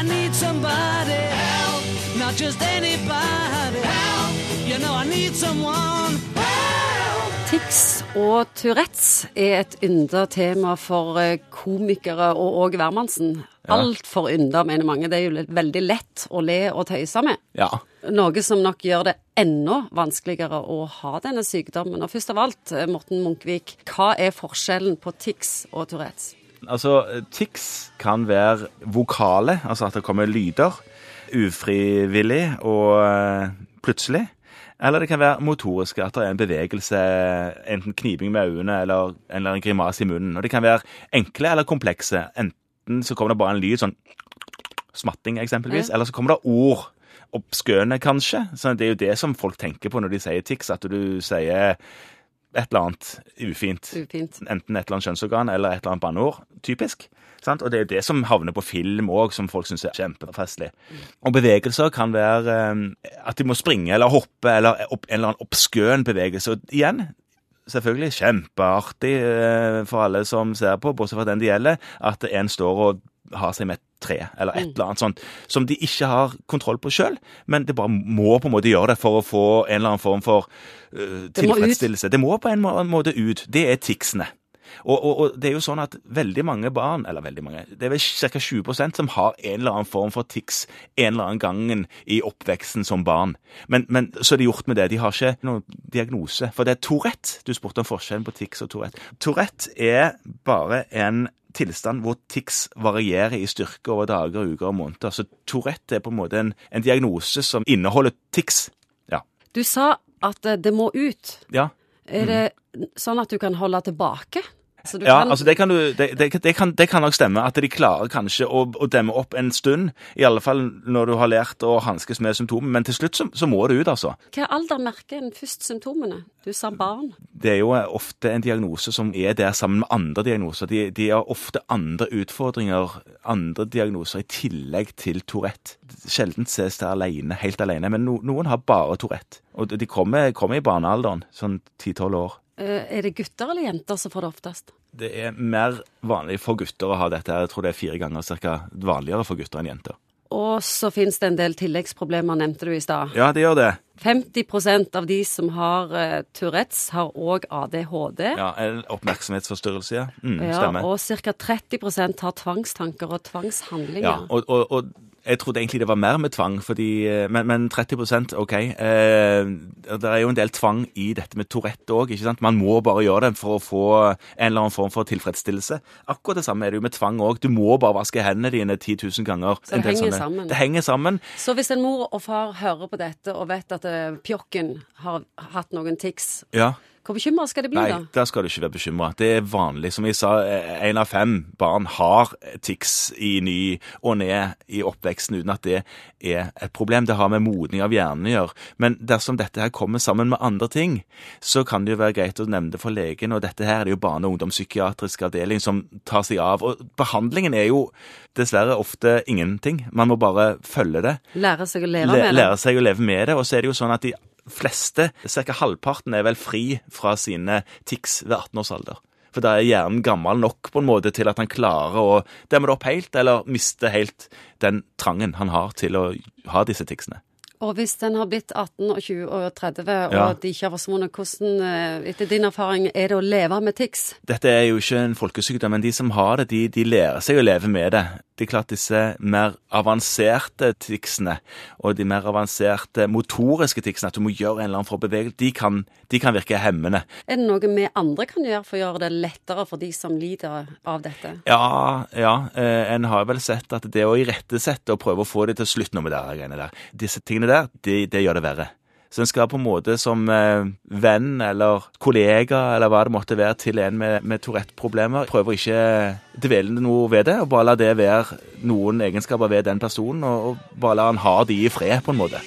I need somebody help, not just anybody help. You know I need someone help. Tics og Tourettes er et ynda tema for eh, komikere og Åge Wermansen. Ja. Altfor ynda, mener mange. Det er jo veldig lett å le og tøyse med. Ja. Noe som nok gjør det enda vanskeligere å ha denne sykdommen. Og først av alt, eh, Morten Munkvik, hva er forskjellen på tics og Tourettes? Altså, tics kan være vokale, altså at det kommer lyder ufrivillig og eh, plutselig. Eller det kan være motoriske, at det er en bevegelse, enten kniping med øynene eller, eller en grimase i munnen. Og det kan være enkle eller komplekse. Enten så kommer det bare en lyd, sånn smatting eksempelvis, eller så kommer det ord. Oppskøende, kanskje. Så det er jo det som folk tenker på når de sier tics, at du sier et eller annet ufint. Ufint. Enten et eller annet kjønnsorgan eller et eller annet banneord. Typisk. Sant? Og det er det som havner på film òg, som folk syns er kjempefestlig. Og bevegelser kan være eh, at de må springe eller hoppe, eller en eller annen oppskøen bevegelse. Og igjen, selvfølgelig kjempeartig eh, for alle som ser på, bortsett fra den det gjelder, at en står og har seg med et tre, eller et eller annet sånt, som de ikke har kontroll på sjøl, men det bare må på en måte gjøre det for å få en eller annen form for eh, Det må tilfredsstillelse. Det må på en må- måte ut. Det er ticsene. Og, og, og det er jo sånn at veldig mange barn, eller veldig mange, det er vel ca. 20 som har en eller annen form for tics en eller annen gangen i oppveksten som barn. Men, men så er det gjort med det. De har ikke noen diagnose. For det er Tourette. Du spurte om forskjellen på tics og Tourette. Tourette er bare en tilstand hvor tics varierer i styrke over dager, uker og måneder. Så Tourette er på en måte en, en diagnose som inneholder tics. Ja. Du sa at eh, det må ut. ja. Er det sånn at du kan holde tilbake? Du Ja, kan, altså det kan, du, det, det, kan, det kan nok stemme at de klarer kanskje å, å demme opp en stund, i alle fall når du har lært å hanskes med symptomer, men til slutt så, så må det ut, altså. Hva alder merker en først symptomene? Du sa barn. Det er jo ofte en diagnose som er der sammen med andre diagnoser. De, de har ofte andre utfordringer, andre diagnoser i tillegg til Tourette. Sjelden ses det alene, helt alene, men no, noen har bare Tourette. Og de kommer, kommer i barnealderen, sånn 10-12 år. Eh, Er det gutter eller jenter som får det oftest? Det er mer vanlig for gutter å ha dette. Jeg tror det er fire ganger cirka vanligere for gutter enn jenter. Og så finnes det en del tilleggsproblemer, nevnte du i stad. Ja, det gjør det. 50% av de som har uh, Tourettes, har òg ADHD. Ja, Oppmerksomhetsforstyrrelse, ja. Mm, Ja, stemmer. og ca. 30% har tvangstanker og tvangshandlinger. Ja, og, og, og jeg trodde egentlig det var mer med tvang, fordi, eh, men, men 30 OK. Eh, det er jo en del tvang i dette med Tourette òg. Man må bare gjøre det for å få en eller annen form for tilfredsstillelse. Akkurat det samme er det jo med tvang òg. Du må bare vaske hendene dine 10 000 ganger. Så det henger sånne- sammen. Det henger sammen. Så hvis en mor og far hører på dette og vet at eh, pjokken har hatt noen tics, Ja. Hvor bekymra skal de bli Nei, da? da skal du ikke være bekymra. Det er vanlig. Som jeg sa, én av fem barn har tics i ny og ned i oppveksten uten at det er et problem. Det har med modning av hjernen å gjøre. Men dersom dette her kommer sammen med andre ting, så kan det jo være greit å nevne det for legen. Og dette her er det jo barne- og ungdomspsykiatrisk avdeling som tar seg av. Og behandlingen er jo dessverre ofte ingenting. Man må bare følge det. Lære seg å leve med det? lære seg å leve med det. Og så er det jo sånn at de fleste, ca. halvparten, er vel fri fra sine tics ved 18 års alder. For da er hjernen gammel nok på en måte til at han klarer å demme det opp helt, eller miste helt den trangen han har til å ha disse ticsene. Og hvis den har blitt 18 og 20 og 30, og Ja. de ikke har forsvunnet, hvordan, eh, etter din erfaring, er det å leve med tics? Dette er jo ikke en folkesykdom, men de som har det, de, de lærer seg å leve med det. Det er klart disse mer avanserte ticsene, og de mer avanserte motoriske ticsene, at du må gjøre en eller annen for å bevege, de kan, de kan virke hemmende. Er det noe vi andre kan gjøre for å gjøre det lettere for de som lider av dette? Ja, ja. Eh, en har vel sett at det å irettesette og prøve å få de til å slutte noe med det greiene der, disse tingene der, det, det gjør det verre. Så en skal på en måte som eh, venn eller kollega eller hva det måtte være til en med, med Tourette-problemer, prøve å ikke dvele noe ved det, og bare la det være noen egenskaper ved den personen, og, og bare la han ha de i fred, på en måte.